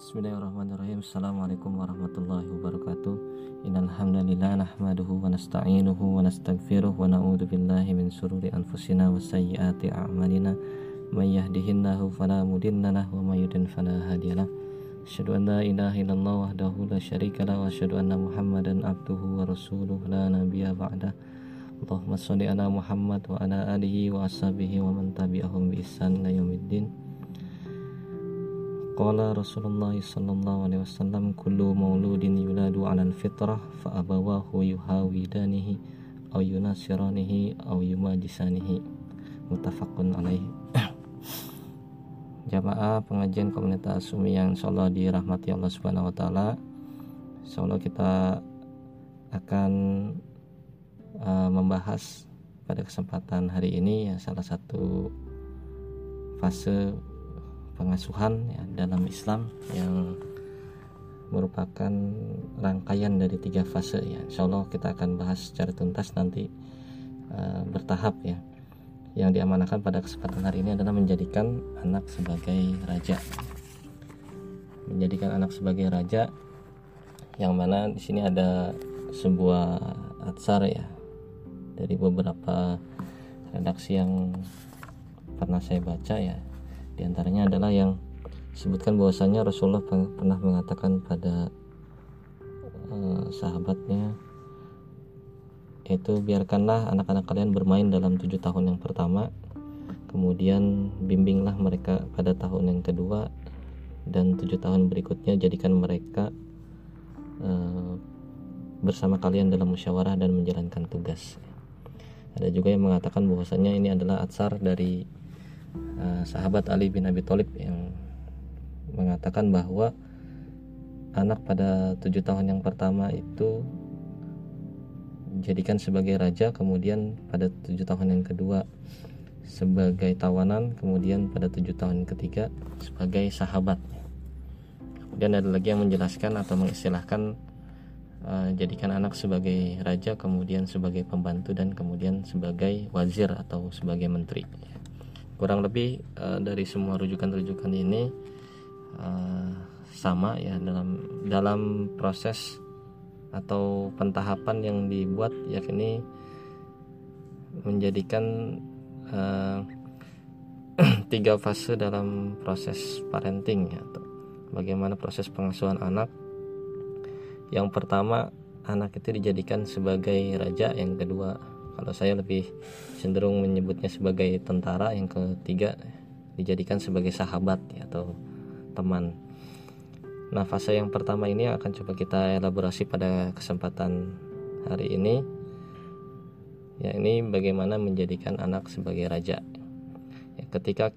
Bismillahirrahmanirrahim. Assalamualaikum warahmatullahi wabarakatuh. Innal hamdalillah nahmaduhu wa nasta'inuhu wa nastaghfiruh wa na'udzu billahi min sururi anfusina wa sayyiati a'malina. May yahdihillahu fala mudhillalah wa may yudlil fala hadiyalah Asyhadu an la ilaha illallah wahdahu la syarikalah wa asyhadu anna Muhammadan abduhu wa rasuluh la nabiyya ba'dah Allahumma shalli ala Muhammad wa ala alihi wa ashabihi wa man tabi'ahum bi ihsan ila yaumiddin Qala Rasulullah sallallahu alaihi wasallam kullu mauludin yuladu 'ala al-fitrah fa abawahu yuhawidanihi aw yunasiranihi aw yumajisanihi muttafaqun alaih Jamaah pengajian komunitas Umi yang insyaallah dirahmati Allah Subhanahu wa taala. Insyaallah kita akan uh, membahas pada kesempatan hari ini ya salah satu fase pengasuhan ya, dalam Islam yang merupakan rangkaian dari tiga fase ya. Insya Allah kita akan bahas secara tuntas nanti uh, bertahap ya. Yang diamanahkan pada kesempatan hari ini adalah menjadikan anak sebagai raja. Menjadikan anak sebagai raja yang mana di sini ada sebuah atsar ya dari beberapa redaksi yang pernah saya baca ya di antaranya adalah yang disebutkan bahwasanya Rasulullah pernah mengatakan pada uh, sahabatnya yaitu biarkanlah anak-anak kalian bermain dalam tujuh tahun yang pertama kemudian bimbinglah mereka pada tahun yang kedua dan tujuh tahun berikutnya jadikan mereka uh, bersama kalian dalam musyawarah dan menjalankan tugas. Ada juga yang mengatakan bahwasanya ini adalah atsar dari uh, sahabat Ali bin Abi Thalib yang mengatakan bahwa anak pada tujuh tahun yang pertama itu dijadikan sebagai raja kemudian pada tujuh tahun yang kedua sebagai tawanan kemudian pada tujuh tahun ketiga sebagai sahabat. Kemudian ada lagi yang menjelaskan atau mengistilahkan uh, jadikan anak sebagai raja kemudian sebagai pembantu dan kemudian sebagai wazir atau sebagai menteri kurang lebih uh, dari semua rujukan-rujukan ini uh, sama ya dalam dalam proses atau pentahapan yang dibuat yakni menjadikan uh, tiga fase dalam proses parenting ya atau bagaimana proses pengasuhan anak. Yang pertama anak itu dijadikan sebagai raja yang kedua kalau saya lebih cenderung menyebutnya sebagai tentara yang ketiga dijadikan sebagai sahabat ya, atau teman. Nah fase yang pertama ini akan coba kita elaborasi pada kesempatan hari ini ya ini bagaimana menjadikan anak sebagai raja. Ya, ketika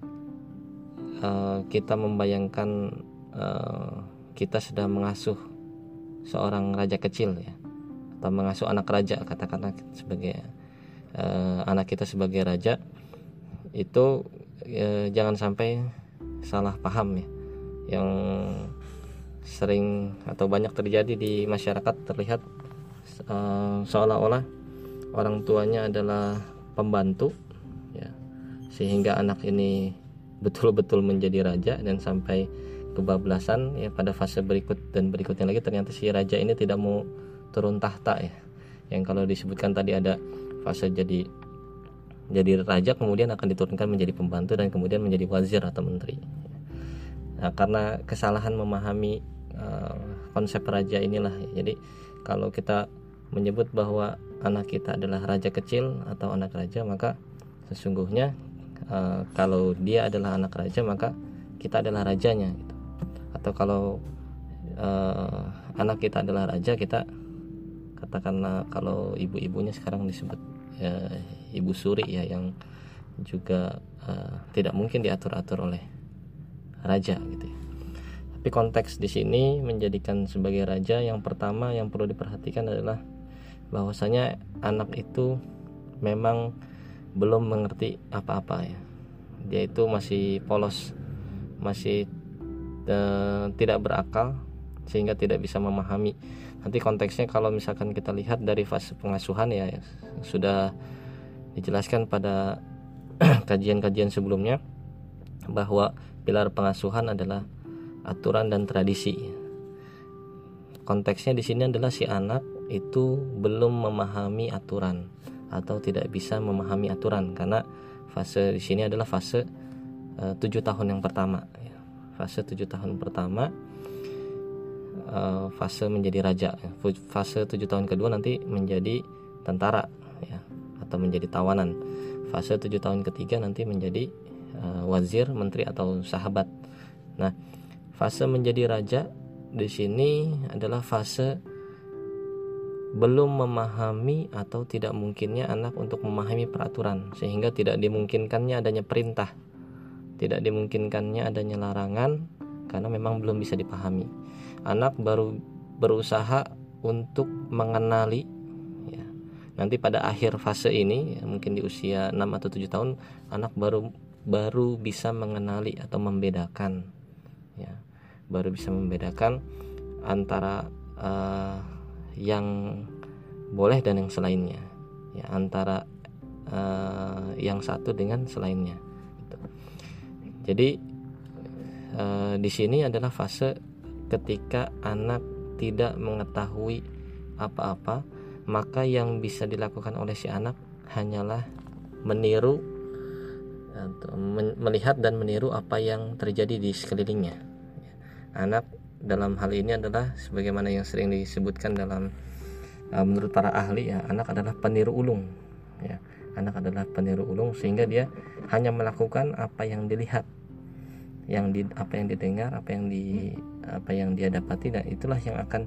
uh, kita membayangkan uh, kita sedang mengasuh seorang raja kecil ya atau mengasuh anak raja katakanlah sebagai uh, anak kita sebagai raja itu uh, jangan sampai salah paham ya. Yang sering atau banyak terjadi di masyarakat terlihat uh, seolah-olah orang tuanya adalah pembantu ya. Sehingga anak ini betul-betul menjadi raja dan sampai kebablasan ya pada fase berikut dan berikutnya lagi ternyata si raja ini tidak mau turun tahta ya. Yang kalau disebutkan tadi ada fase jadi jadi raja kemudian akan diturunkan menjadi pembantu dan kemudian menjadi wazir atau menteri. Nah, karena kesalahan memahami uh, konsep raja inilah, jadi kalau kita menyebut bahwa anak kita adalah raja kecil atau anak raja, maka sesungguhnya uh, kalau dia adalah anak raja, maka kita adalah rajanya. Gitu. Atau kalau uh, anak kita adalah raja, kita katakanlah kalau ibu-ibunya sekarang disebut ya, ibu suri ya yang juga uh, tidak mungkin diatur-atur oleh raja gitu ya. Tapi konteks di sini menjadikan sebagai raja yang pertama yang perlu diperhatikan adalah bahwasanya anak itu memang belum mengerti apa-apa ya. Dia itu masih polos, masih uh, tidak berakal sehingga tidak bisa memahami nanti konteksnya kalau misalkan kita lihat dari fase pengasuhan ya sudah dijelaskan pada kajian-kajian sebelumnya bahwa pilar pengasuhan adalah aturan dan tradisi. Konteksnya di sini adalah si anak itu belum memahami aturan atau tidak bisa memahami aturan karena fase di sini adalah fase eh, tujuh tahun yang pertama. Fase tujuh tahun pertama uh, fase menjadi raja. Fase tujuh tahun kedua nanti menjadi tentara ya atau menjadi tawanan. Fase tujuh tahun ketiga nanti menjadi uh, wazir, menteri atau sahabat. Nah, fase menjadi raja di sini adalah fase belum memahami atau tidak mungkinnya anak untuk memahami peraturan sehingga tidak dimungkinkannya adanya perintah tidak dimungkinkannya adanya larangan karena memang belum bisa dipahami anak baru berusaha untuk mengenali ya. nanti pada akhir fase ini ya, mungkin di usia 6 atau 7 tahun anak baru baru bisa mengenali atau membedakan ya baru bisa membedakan antara uh, yang boleh dan yang selainnya ya antara uh, yang satu dengan selainnya gitu. jadi uh, di sini adalah fase ketika anak tidak mengetahui apa-apa maka yang bisa dilakukan oleh si anak hanyalah meniru atau melihat dan meniru apa yang terjadi di sekelilingnya. Anak dalam hal ini adalah sebagaimana yang sering disebutkan dalam uh, menurut para ahli ya anak adalah peniru ulung ya. Anak adalah peniru ulung sehingga dia hanya melakukan apa yang dilihat yang di apa yang didengar apa yang di apa yang dia dapati dan itulah yang akan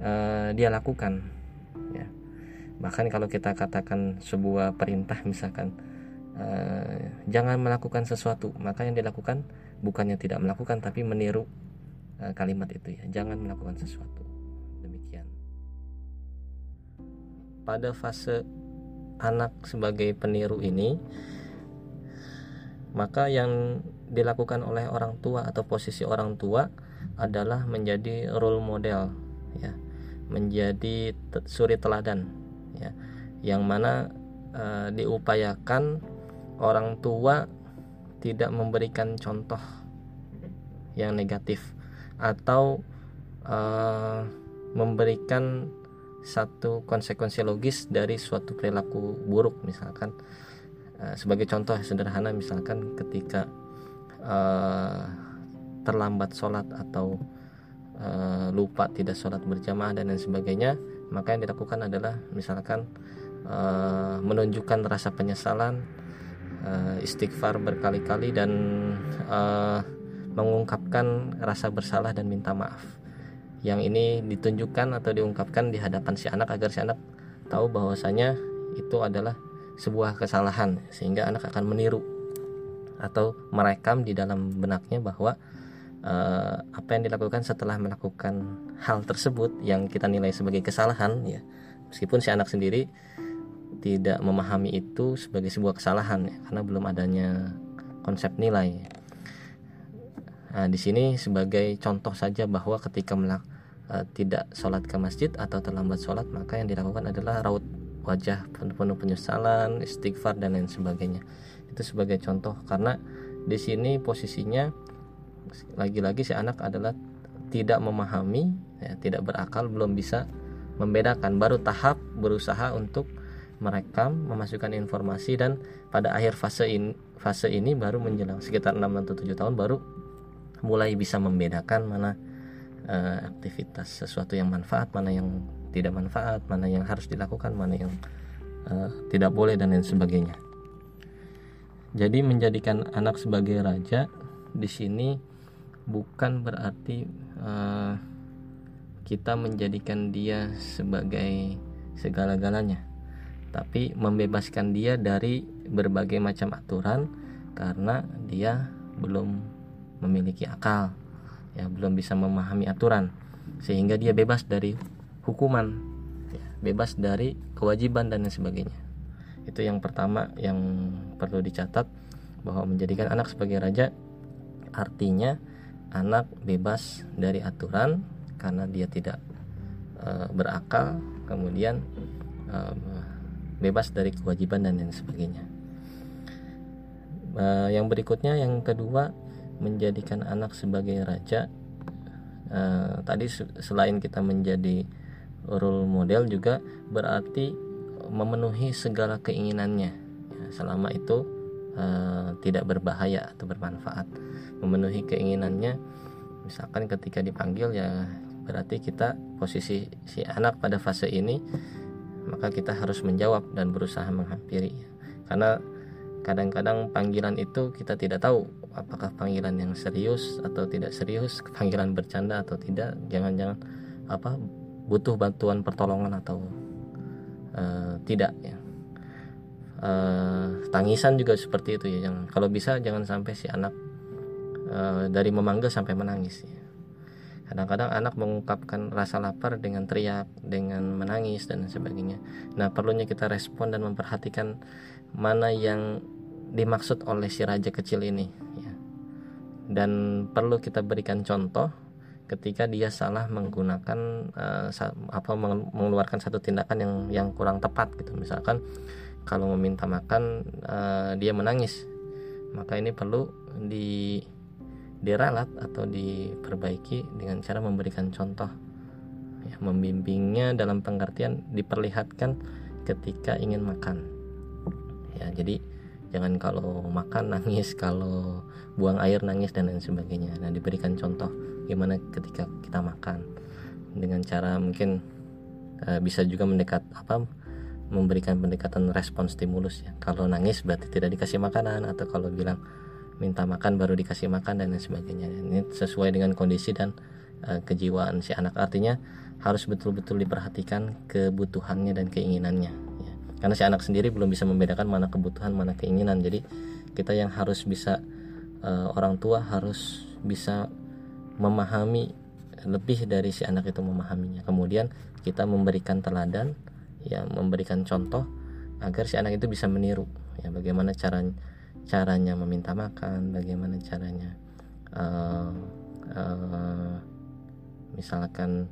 uh, dia lakukan ya. Bahkan kalau kita katakan sebuah perintah misalkan uh, jangan melakukan sesuatu maka yang dilakukan bukannya tidak melakukan tapi meniru Eh, kalimat itu ya. Jangan melakukan sesuatu. Demikian. Pada fase anak sebagai peniru ini maka yang dilakukan oleh orang tua atau posisi orang tua adalah menjadi role model ya. Menjadi suri teladan ya. Yang mana e, diupayakan orang tua tidak memberikan contoh yang negatif atau uh, memberikan satu konsekuensi logis dari suatu perilaku buruk misalkan. Uh, sebagai contoh sederhana misalkan ketika uh, terlambat sholat atau uh, lupa tidak sholat berjamaah dan lain sebagainya maka yang dilakukan adalah misalkan uh, menunjukkan rasa penyesalan uh, istighfar berkali-kali dan uh, mengungkapkan rasa bersalah dan minta maaf. Yang ini ditunjukkan atau diungkapkan di hadapan si anak agar si anak tahu bahwasanya itu adalah sebuah kesalahan sehingga anak akan meniru atau merekam di dalam benaknya bahwa uh, apa yang dilakukan setelah melakukan hal tersebut yang kita nilai sebagai kesalahan ya meskipun si anak sendiri tidak memahami itu sebagai sebuah kesalahan ya karena belum adanya konsep nilai Nah, di sini sebagai contoh saja bahwa ketika melak, uh, tidak sholat ke masjid atau terlambat sholat maka yang dilakukan adalah raut wajah penuh-penuh penyesalan, istighfar dan lain sebagainya. Itu sebagai contoh karena di sini posisinya lagi-lagi si anak adalah tidak memahami, ya, tidak berakal, belum bisa membedakan. Baru tahap berusaha untuk merekam, memasukkan informasi dan pada akhir fase ini fase ini baru menjelang sekitar 6 atau 7 tahun baru mulai bisa membedakan mana uh, aktivitas sesuatu yang manfaat mana yang tidak manfaat mana yang harus dilakukan mana yang uh, tidak boleh dan lain sebagainya jadi menjadikan anak sebagai raja di sini bukan berarti uh, kita menjadikan dia sebagai segala-galanya tapi membebaskan dia dari berbagai macam aturan karena dia belum memiliki akal ya belum bisa memahami aturan sehingga dia bebas dari hukuman ya, bebas dari kewajiban dan lain sebagainya. Itu yang pertama yang perlu dicatat bahwa menjadikan anak sebagai raja artinya anak bebas dari aturan karena dia tidak e, berakal kemudian e, bebas dari kewajiban dan lain sebagainya. E, yang berikutnya yang kedua menjadikan anak sebagai raja. Uh, tadi selain kita menjadi role model juga berarti memenuhi segala keinginannya. Ya, selama itu uh, tidak berbahaya atau bermanfaat. Memenuhi keinginannya. Misalkan ketika dipanggil ya berarti kita posisi si anak pada fase ini maka kita harus menjawab dan berusaha menghampiri. Karena kadang-kadang panggilan itu kita tidak tahu apakah panggilan yang serius atau tidak serius panggilan bercanda atau tidak. Jangan-jangan apa butuh bantuan pertolongan atau uh, tidak ya uh, tangisan juga seperti itu ya. Jangan kalau bisa jangan sampai si anak uh, dari memanggil sampai menangis ya. Kadang-kadang anak mengungkapkan rasa lapar dengan teriak dengan menangis dan sebagainya. Nah perlunya kita respon dan memperhatikan mana yang dimaksud oleh si raja kecil ini ya. dan perlu kita berikan contoh ketika dia salah menggunakan uh, apa mengeluarkan satu tindakan yang yang kurang tepat gitu. Misalkan kalau meminta makan uh, dia menangis. Maka ini perlu di diralat atau diperbaiki dengan cara memberikan contoh. Ya, membimbingnya dalam pengertian diperlihatkan ketika ingin makan. Ya jadi jangan kalau makan nangis kalau buang air nangis dan lain sebagainya. Nah diberikan contoh gimana ketika kita makan. Dengan cara mungkin uh, bisa juga mendekat apa memberikan pendekatan respon stimulus ya. Kalau nangis berarti tidak dikasih makanan atau kalau bilang minta makan baru dikasih makan dan lain sebagainya. Ini sesuai dengan kondisi dan uh, kejiwaan si anak. Artinya harus betul-betul diperhatikan kebutuhannya dan keinginannya karena si anak sendiri belum bisa membedakan mana kebutuhan mana keinginan. Jadi kita yang harus bisa uh, orang tua harus bisa memahami lebih dari si anak itu memahaminya. Kemudian kita memberikan teladan ya memberikan contoh agar si anak itu bisa meniru ya bagaimana cara caranya meminta makan bagaimana caranya uh, uh, misalkan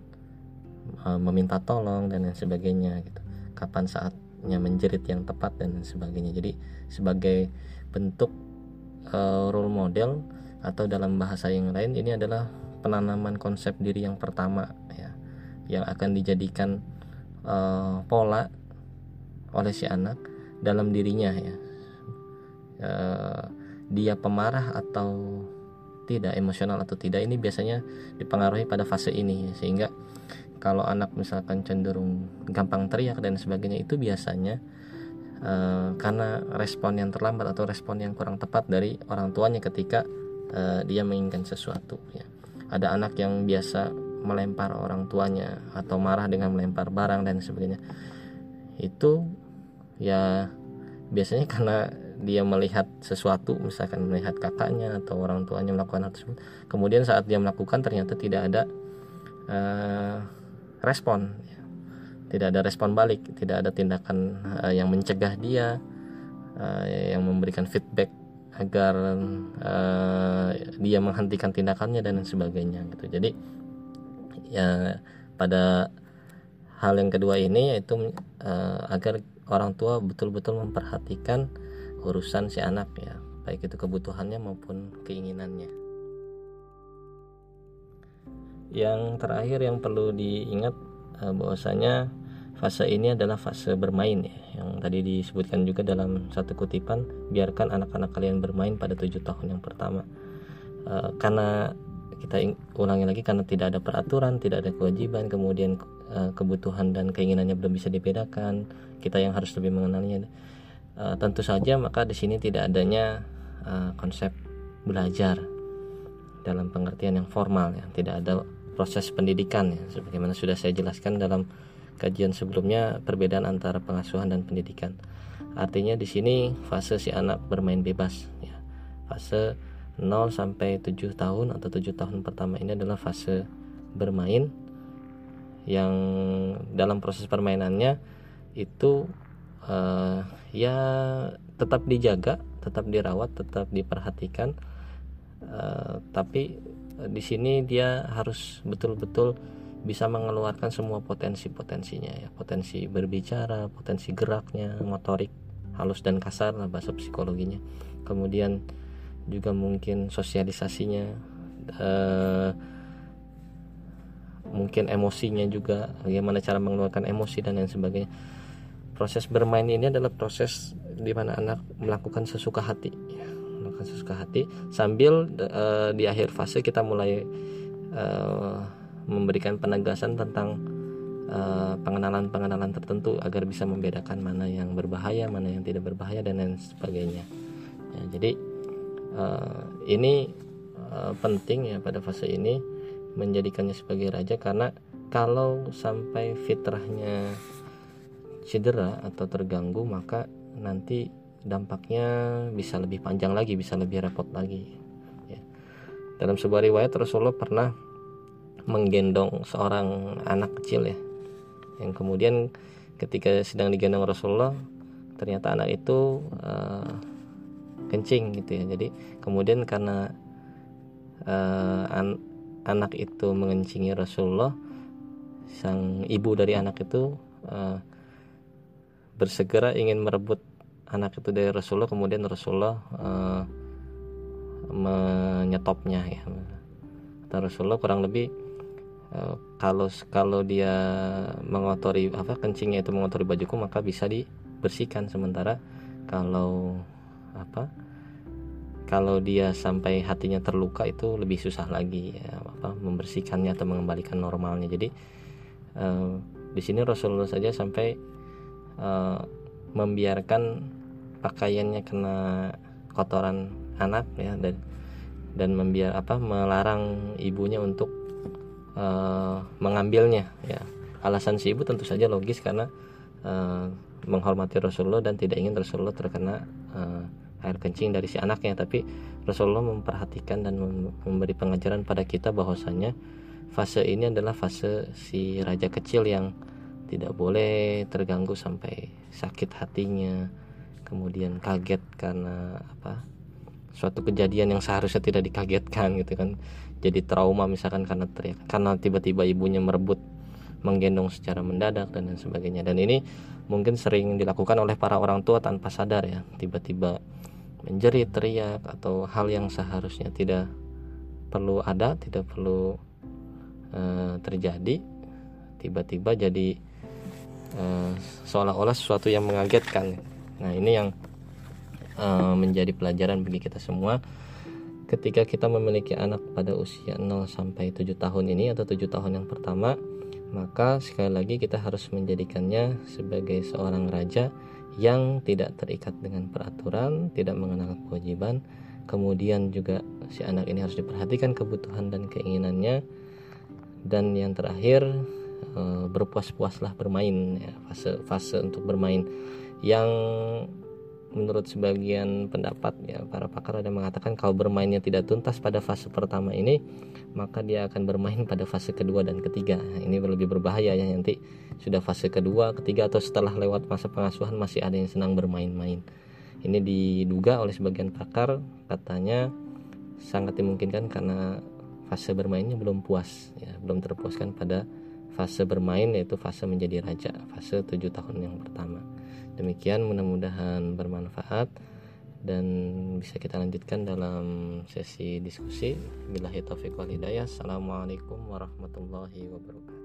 uh, meminta tolong dan lain sebagainya gitu. Kapan saat nya menjerit yang tepat dan sebagainya. Jadi sebagai bentuk uh, role model atau dalam bahasa yang lain ini adalah penanaman konsep diri yang pertama ya yang akan dijadikan uh, pola oleh si anak dalam dirinya ya. Uh, dia pemarah atau tidak emosional atau tidak ini biasanya dipengaruhi pada fase ini sehingga kalau anak misalkan cenderung gampang teriak dan sebagainya itu biasanya uh, karena respon yang terlambat atau respon yang kurang tepat dari orang tuanya ketika uh, dia menginginkan sesuatu ya. Ada anak yang biasa melempar orang tuanya atau marah dengan melempar barang dan sebagainya. Itu ya biasanya karena dia melihat sesuatu misalkan melihat kakaknya atau orang tuanya melakukan hal tersebut. Kemudian saat dia melakukan ternyata tidak ada uh, respon. Tidak ada respon balik tidak ada tindakan uh, yang mencegah dia uh, yang memberikan feedback agar uh, dia menghentikan tindakannya dan sebagainya gitu. Jadi ya pada hal yang kedua ini yaitu uh, agar orang tua betul-betul memperhatikan urusan si anak ya baik itu kebutuhannya maupun keinginannya. Yang terakhir yang perlu diingat uh, bahwasanya fase ini adalah fase bermain ya yang tadi disebutkan juga dalam satu kutipan biarkan anak-anak kalian bermain pada tujuh tahun yang pertama. Uh, karena kita ulangi lagi karena tidak ada peraturan tidak ada kewajiban kemudian uh, kebutuhan dan keinginannya belum bisa dibedakan kita yang harus lebih mengenalnya uh, tentu saja maka di sini tidak adanya uh, konsep belajar dalam pengertian yang formal ya. Tidak ada proses pendidikan ya. Sebagaimana sudah saya jelaskan dalam kajian sebelumnya perbedaan antara pengasuhan dan pendidikan. Artinya di sini fase si anak bermain bebas ya. Fase 0 sampai 7 tahun atau 7 tahun pertama ini adalah fase bermain yang dalam proses permainannya itu uh, ya tetap dijaga tetap dirawat tetap diperhatikan uh, tapi di sini dia harus betul-betul bisa mengeluarkan semua potensi-potensinya ya. Potensi berbicara potensi geraknya motorik halus dan kasar lah bahasa psikologinya. Kemudian juga mungkin sosialisasinya uh, mungkin emosinya juga bagaimana cara mengeluarkan emosi dan lain sebagainya. Proses bermain ini adalah proses di mana anak melakukan sesuka hati. Melakukan sesuka hati sambil uh, di akhir fase kita mulai uh, memberikan penegasan tentang pengenalan-pengenalan uh, tertentu agar bisa membedakan mana yang berbahaya mana yang tidak berbahaya dan lain sebagainya. Ya, jadi uh, ini uh, penting ya pada fase ini menjadikannya sebagai raja karena kalau sampai fitrahnya cedera atau terganggu maka nanti dampaknya bisa lebih panjang lagi bisa lebih repot lagi ya. dalam sebuah riwayat Rasulullah pernah menggendong seorang anak kecil ya yang kemudian ketika sedang digendong Rasulullah ternyata anak itu uh, kencing gitu ya. Jadi kemudian karena uh, an anak itu mengencingi Rasulullah sang ibu dari anak itu uh, bersegera ingin merebut anak itu dari Rasulullah. Kemudian Rasulullah uh, menyetopnya ya. Kata Rasulullah kurang lebih kalau kalau dia mengotori apa kencingnya itu mengotori bajuku maka bisa dibersihkan. Sementara kalau apa kalau dia sampai hatinya terluka itu lebih susah lagi ya, apa membersihkannya atau mengembalikan normalnya. Jadi uh, di sini Rasulullah saja sampai uh, membiarkan pakaiannya kena kotoran anak ya dan dan membiar apa melarang ibunya untuk uh, mengambilnya ya. Alasan si ibu tentu saja logis karena uh, menghormati Rasulullah dan tidak ingin Rasulullah terkena uh, air kencing dari si anaknya. Tapi Rasulullah memperhatikan dan memberi pengajaran pada kita bahwasanya fase ini adalah fase si raja kecil yang tidak boleh terganggu sampai sakit hatinya kemudian kaget karena apa suatu kejadian yang seharusnya tidak dikagetkan gitu kan. Jadi trauma misalkan karena teriak karena tiba-tiba ibunya merebut menggendong secara mendadak dan lain sebagainya. Dan ini mungkin sering dilakukan oleh para orang tua tanpa sadar ya. Tiba-tiba menjerit, teriak atau hal yang seharusnya tidak perlu ada, tidak perlu uh, terjadi, tiba-tiba jadi uh, seolah-olah sesuatu yang mengagetkan. Nah, ini yang uh, menjadi pelajaran bagi kita semua ketika kita memiliki anak pada usia 0 sampai 7 tahun ini atau 7 tahun yang pertama maka sekali lagi kita harus menjadikannya sebagai seorang raja yang tidak terikat dengan peraturan, tidak mengenal kewajiban. Kemudian juga si anak ini harus diperhatikan kebutuhan dan keinginannya. Dan yang terakhir eh, berpuas-puaslah bermain ya, fase fase untuk bermain yang menurut sebagian pendapat ya para pakar ada mengatakan kalau bermainnya tidak tuntas pada fase pertama ini maka dia akan bermain pada fase kedua dan ketiga nah, ini lebih berbahaya ya nanti sudah fase kedua ketiga atau setelah lewat masa pengasuhan masih ada yang senang bermain-main ini diduga oleh sebagian pakar katanya sangat dimungkinkan karena fase bermainnya belum puas ya belum terpuaskan pada fase bermain yaitu fase menjadi raja fase tujuh tahun yang pertama Demikian mudah-mudahan bermanfaat dan bisa kita lanjutkan dalam sesi diskusi. Billahi taufiq wal hidayah. Assalamualaikum warahmatullahi wabarakatuh.